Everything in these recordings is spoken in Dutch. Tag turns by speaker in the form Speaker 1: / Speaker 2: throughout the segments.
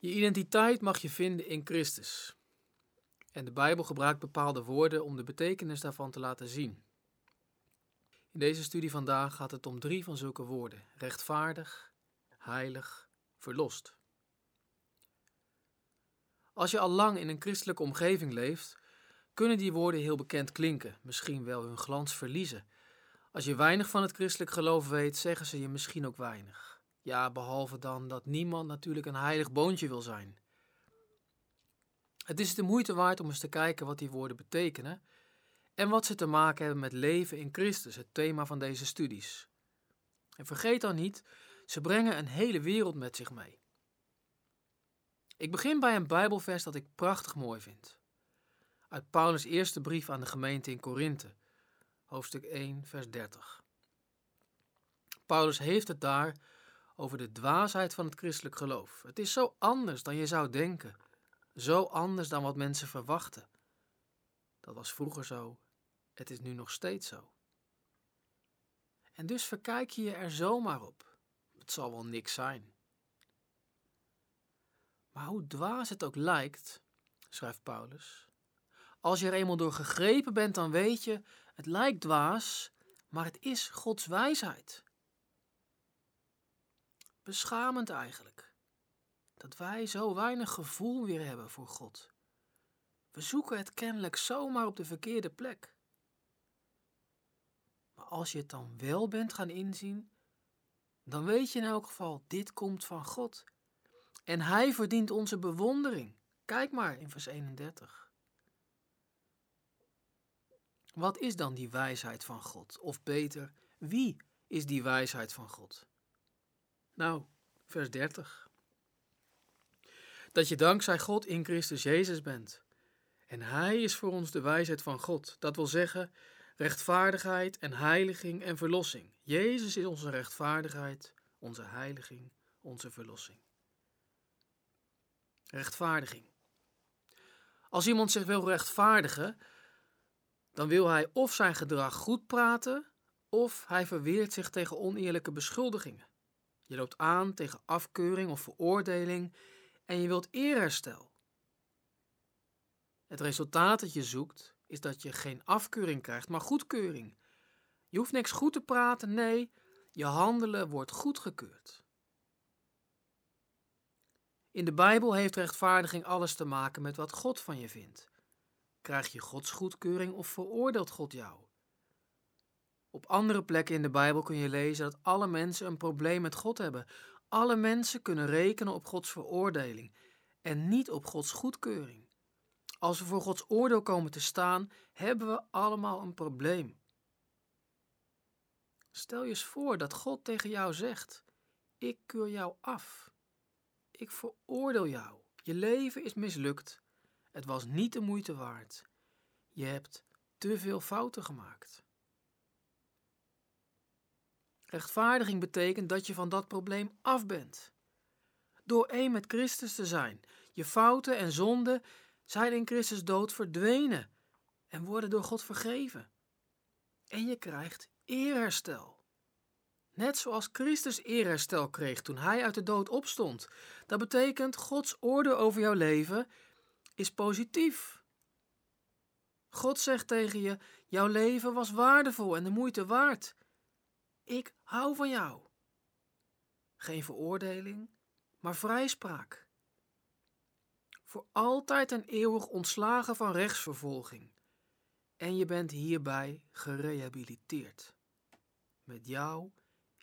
Speaker 1: Je identiteit mag je vinden in Christus. En de Bijbel gebruikt bepaalde woorden om de betekenis daarvan te laten zien. In deze studie vandaag gaat het om drie van zulke woorden: rechtvaardig, heilig, verlost. Als je al lang in een christelijke omgeving leeft, kunnen die woorden heel bekend klinken, misschien wel hun glans verliezen. Als je weinig van het christelijk geloof weet, zeggen ze je misschien ook weinig. Ja, behalve dan dat niemand natuurlijk een heilig boontje wil zijn. Het is de moeite waard om eens te kijken wat die woorden betekenen en wat ze te maken hebben met leven in Christus, het thema van deze studies. En vergeet dan niet, ze brengen een hele wereld met zich mee. Ik begin bij een Bijbelvers dat ik prachtig mooi vind. Uit Paulus' eerste brief aan de gemeente in Korinthe, hoofdstuk 1, vers 30. Paulus heeft het daar over de dwaasheid van het christelijk geloof. Het is zo anders dan je zou denken, zo anders dan wat mensen verwachten. Dat was vroeger zo, het is nu nog steeds zo. En dus verkijk je je er zomaar op. Het zal wel niks zijn. Maar hoe dwaas het ook lijkt, schrijft Paulus, als je er eenmaal door gegrepen bent, dan weet je, het lijkt dwaas, maar het is Gods wijsheid. Beschamend eigenlijk, dat wij zo weinig gevoel weer hebben voor God. We zoeken het kennelijk zomaar op de verkeerde plek. Maar als je het dan wel bent gaan inzien, dan weet je in elk geval, dit komt van God. En Hij verdient onze bewondering. Kijk maar in vers 31. Wat is dan die wijsheid van God? Of beter, wie is die wijsheid van God? Nou, vers 30. Dat je dankzij God in Christus Jezus bent. En Hij is voor ons de wijsheid van God. Dat wil zeggen, rechtvaardigheid en heiliging en verlossing. Jezus is onze rechtvaardigheid, onze heiliging, onze verlossing. Rechtvaardiging. Als iemand zich wil rechtvaardigen, dan wil hij of zijn gedrag goed praten, of hij verweert zich tegen oneerlijke beschuldigingen. Je loopt aan tegen afkeuring of veroordeling en je wilt eerherstel. Het resultaat dat je zoekt is dat je geen afkeuring krijgt, maar goedkeuring. Je hoeft niks goed te praten, nee, je handelen wordt goedgekeurd. In de Bijbel heeft rechtvaardiging alles te maken met wat God van je vindt. Krijg je Gods goedkeuring of veroordeelt God jou? Op andere plekken in de Bijbel kun je lezen dat alle mensen een probleem met God hebben. Alle mensen kunnen rekenen op Gods veroordeling en niet op Gods goedkeuring. Als we voor Gods oordeel komen te staan, hebben we allemaal een probleem. Stel je eens voor dat God tegen jou zegt: Ik keur jou af. Ik veroordeel jou. Je leven is mislukt. Het was niet de moeite waard. Je hebt te veel fouten gemaakt. Rechtvaardiging betekent dat je van dat probleem af bent. Door één met Christus te zijn, je fouten en zonden zijn in Christus dood verdwenen en worden door God vergeven. En je krijgt eerherstel. Net zoals Christus eerherstel kreeg toen hij uit de dood opstond. Dat betekent Gods orde over jouw leven is positief. God zegt tegen je: jouw leven was waardevol en de moeite waard. Ik hou van jou. Geen veroordeling, maar vrijspraak voor altijd en eeuwig ontslagen van rechtsvervolging. En je bent hierbij gerehabiliteerd. Met jou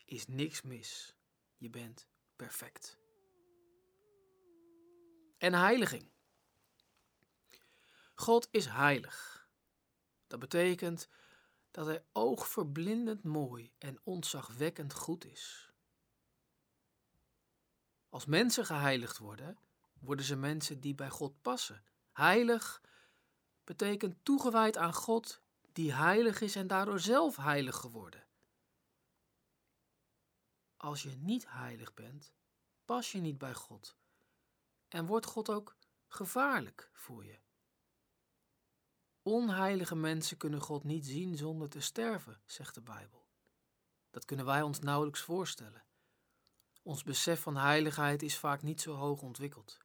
Speaker 1: is niks mis. Je bent perfect. En heiliging. God is heilig. Dat betekent dat hij oogverblindend mooi en ontzagwekkend goed is. Als mensen geheiligd worden, worden ze mensen die bij God passen. Heilig betekent toegewijd aan God, die heilig is en daardoor zelf heilig geworden. Als je niet heilig bent, pas je niet bij God en wordt God ook gevaarlijk voor je. Onheilige mensen kunnen God niet zien zonder te sterven, zegt de Bijbel. Dat kunnen wij ons nauwelijks voorstellen. Ons besef van heiligheid is vaak niet zo hoog ontwikkeld.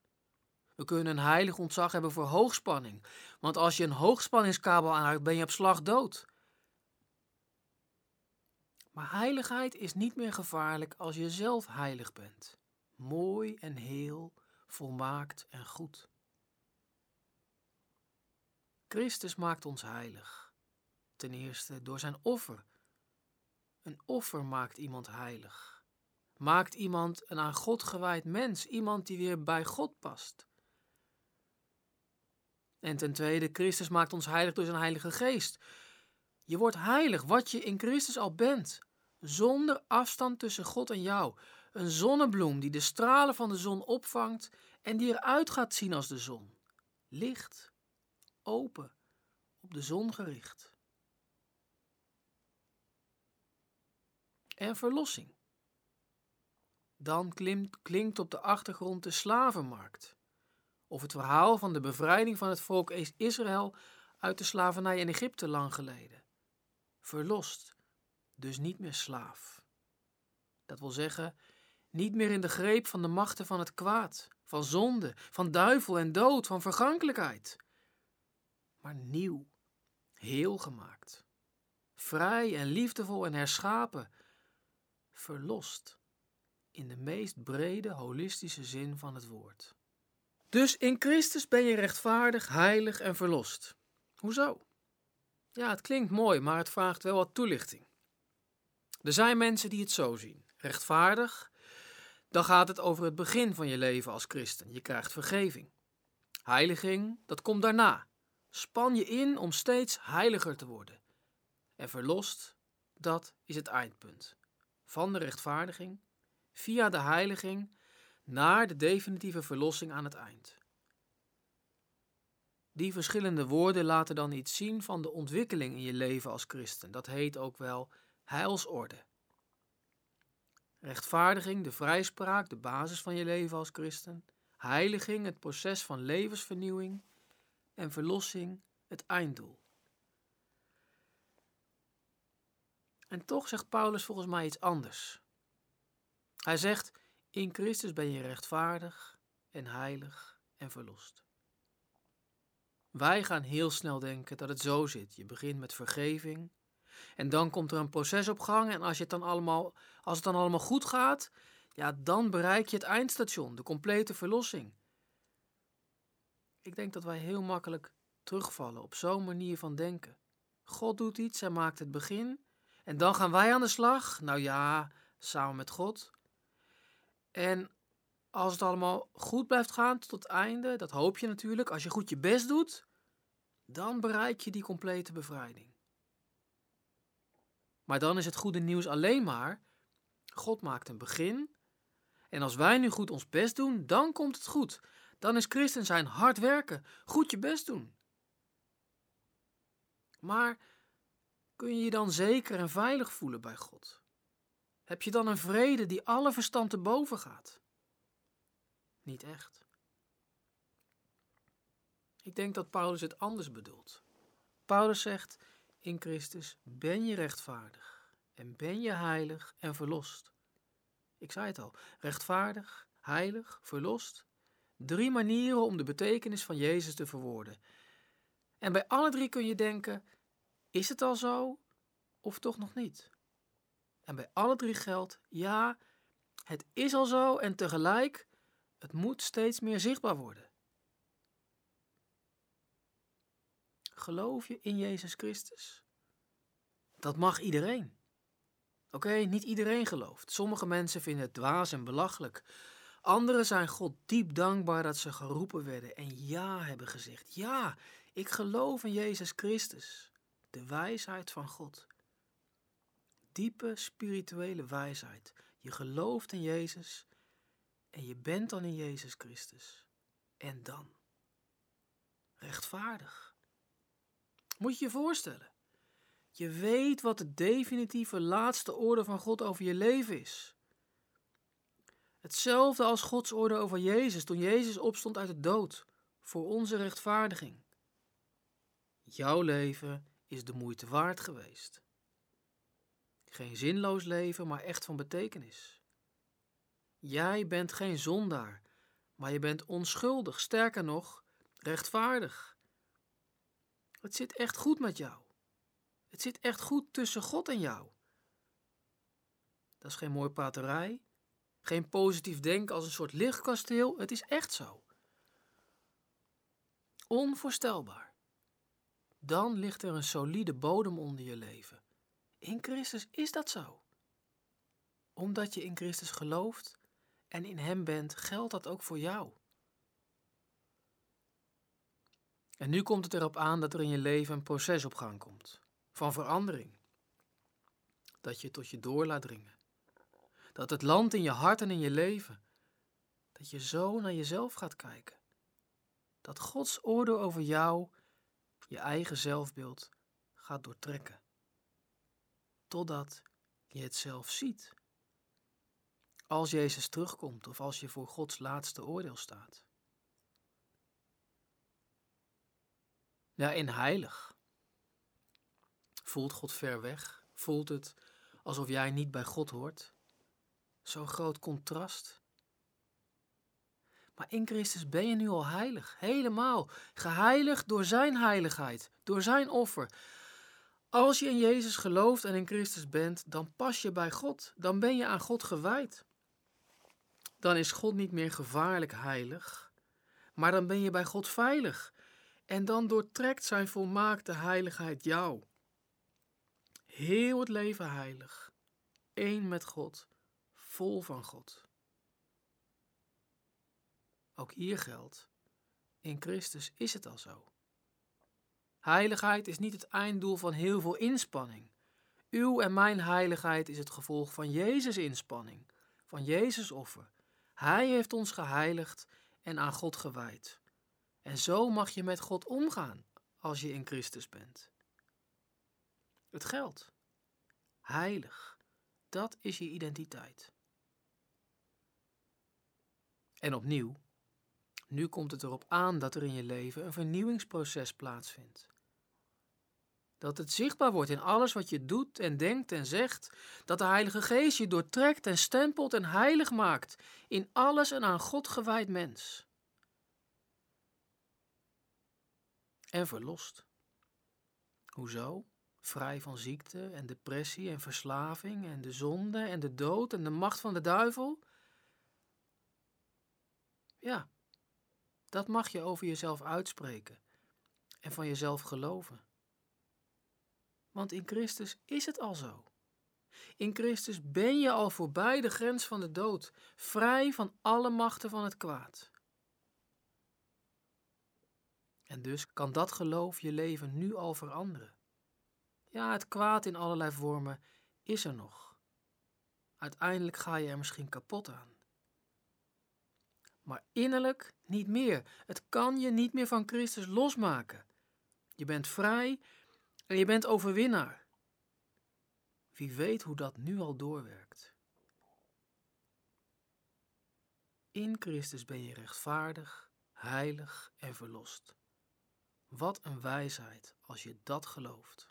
Speaker 1: We kunnen een heilig ontzag hebben voor hoogspanning. Want als je een hoogspanningskabel aanraakt, ben je op slag dood. Maar heiligheid is niet meer gevaarlijk als je zelf heilig bent. Mooi en heel, volmaakt en goed. Christus maakt ons heilig. Ten eerste door zijn offer. Een offer maakt iemand heilig. Maakt iemand een aan God gewijd mens, iemand die weer bij God past. En ten tweede, Christus maakt ons heilig door zijn Heilige Geest. Je wordt heilig wat je in Christus al bent, zonder afstand tussen God en jou. Een zonnebloem die de stralen van de zon opvangt en die eruit gaat zien als de zon. Licht, open, op de zon gericht. En verlossing. Dan klimt, klinkt op de achtergrond de slavenmarkt of het verhaal van de bevrijding van het volk Israël uit de slavernij in Egypte lang geleden. Verlost, dus niet meer slaaf. Dat wil zeggen, niet meer in de greep van de machten van het kwaad, van zonde, van duivel en dood, van vergankelijkheid, maar nieuw, heel gemaakt, vrij en liefdevol en herschapen, verlost in de meest brede holistische zin van het woord. Dus in Christus ben je rechtvaardig, heilig en verlost. Hoezo? Ja, het klinkt mooi, maar het vraagt wel wat toelichting. Er zijn mensen die het zo zien. Rechtvaardig, dan gaat het over het begin van je leven als christen. Je krijgt vergeving. Heiliging, dat komt daarna. Span je in om steeds heiliger te worden. En verlost, dat is het eindpunt. Van de rechtvaardiging, via de heiliging naar de definitieve verlossing aan het eind. Die verschillende woorden laten dan iets zien van de ontwikkeling in je leven als christen. Dat heet ook wel heilsorde. Rechtvaardiging, de vrijspraak, de basis van je leven als christen. Heiliging, het proces van levensvernieuwing. En verlossing, het einddoel. En toch zegt Paulus volgens mij iets anders. Hij zegt: in Christus ben je rechtvaardig en heilig en verlost. Wij gaan heel snel denken dat het zo zit. Je begint met vergeving en dan komt er een proces op gang en als, je het, dan allemaal, als het dan allemaal goed gaat, ja, dan bereik je het eindstation, de complete verlossing. Ik denk dat wij heel makkelijk terugvallen op zo'n manier van denken. God doet iets, hij maakt het begin en dan gaan wij aan de slag. Nou ja, samen met God. En als het allemaal goed blijft gaan tot het einde, dat hoop je natuurlijk, als je goed je best doet, dan bereik je die complete bevrijding. Maar dan is het goede nieuws alleen maar, God maakt een begin. En als wij nu goed ons best doen, dan komt het goed. Dan is christen zijn hard werken, goed je best doen. Maar kun je je dan zeker en veilig voelen bij God? Heb je dan een vrede die alle verstand te boven gaat? Niet echt. Ik denk dat Paulus het anders bedoelt. Paulus zegt: In Christus ben je rechtvaardig en ben je heilig en verlost. Ik zei het al: rechtvaardig, heilig, verlost. Drie manieren om de betekenis van Jezus te verwoorden. En bij alle drie kun je denken: is het al zo of toch nog niet? En bij alle drie geldt, ja, het is al zo en tegelijk, het moet steeds meer zichtbaar worden. Geloof je in Jezus Christus? Dat mag iedereen. Oké, niet iedereen gelooft. Sommige mensen vinden het dwaas en belachelijk. Anderen zijn God diep dankbaar dat ze geroepen werden en ja hebben gezegd. Ja, ik geloof in Jezus Christus, de wijsheid van God diepe spirituele wijsheid. Je gelooft in Jezus en je bent dan in Jezus Christus. En dan? Rechtvaardig. Moet je je voorstellen. Je weet wat de definitieve laatste orde van God over je leven is. Hetzelfde als Gods orde over Jezus toen Jezus opstond uit de dood voor onze rechtvaardiging. Jouw leven is de moeite waard geweest. Geen zinloos leven, maar echt van betekenis. Jij bent geen zondaar, maar je bent onschuldig, sterker nog, rechtvaardig. Het zit echt goed met jou. Het zit echt goed tussen God en jou. Dat is geen mooi paterij, geen positief denken als een soort lichtkasteel. Het is echt zo. Onvoorstelbaar. Dan ligt er een solide bodem onder je leven. In Christus is dat zo. Omdat je in Christus gelooft en in Hem bent, geldt dat ook voor jou. En nu komt het erop aan dat er in je leven een proces op gang komt. Van verandering. Dat je tot je door laat dringen. Dat het land in je hart en in je leven. Dat je zo naar jezelf gaat kijken. Dat Gods oordeel over jou, je eigen zelfbeeld, gaat doortrekken. Totdat je het zelf ziet. Als Jezus terugkomt of als je voor Gods laatste oordeel staat. Ja, in heilig. Voelt God ver weg? Voelt het alsof jij niet bij God hoort? Zo'n groot contrast. Maar in Christus ben je nu al heilig, helemaal. Geheiligd door Zijn heiligheid, door Zijn offer. Als je in Jezus gelooft en in Christus bent, dan pas je bij God. Dan ben je aan God gewijd. Dan is God niet meer gevaarlijk heilig, maar dan ben je bij God veilig. En dan doortrekt Zijn volmaakte heiligheid jou. Heel het leven heilig, één met God, vol van God. Ook hier geldt, in Christus is het al zo. Heiligheid is niet het einddoel van heel veel inspanning. Uw en mijn heiligheid is het gevolg van Jezus' inspanning, van Jezus' offer. Hij heeft ons geheiligd en aan God gewijd. En zo mag je met God omgaan als je in Christus bent. Het geldt. Heilig. Dat is je identiteit. En opnieuw, nu komt het erop aan dat er in je leven een vernieuwingsproces plaatsvindt. Dat het zichtbaar wordt in alles wat je doet en denkt en zegt. Dat de Heilige Geest je doortrekt en stempelt en heilig maakt in alles en aan God gewijd mens. En verlost. Hoezo? Vrij van ziekte en depressie en verslaving en de zonde en de dood en de macht van de duivel? Ja, dat mag je over jezelf uitspreken en van jezelf geloven. Want in Christus is het al zo. In Christus ben je al voorbij de grens van de dood, vrij van alle machten van het kwaad. En dus kan dat geloof je leven nu al veranderen. Ja, het kwaad in allerlei vormen is er nog. Uiteindelijk ga je er misschien kapot aan. Maar innerlijk niet meer. Het kan je niet meer van Christus losmaken. Je bent vrij en je bent overwinnaar. Wie weet hoe dat nu al doorwerkt. In Christus ben je rechtvaardig, heilig en verlost. Wat een wijsheid als je dat gelooft.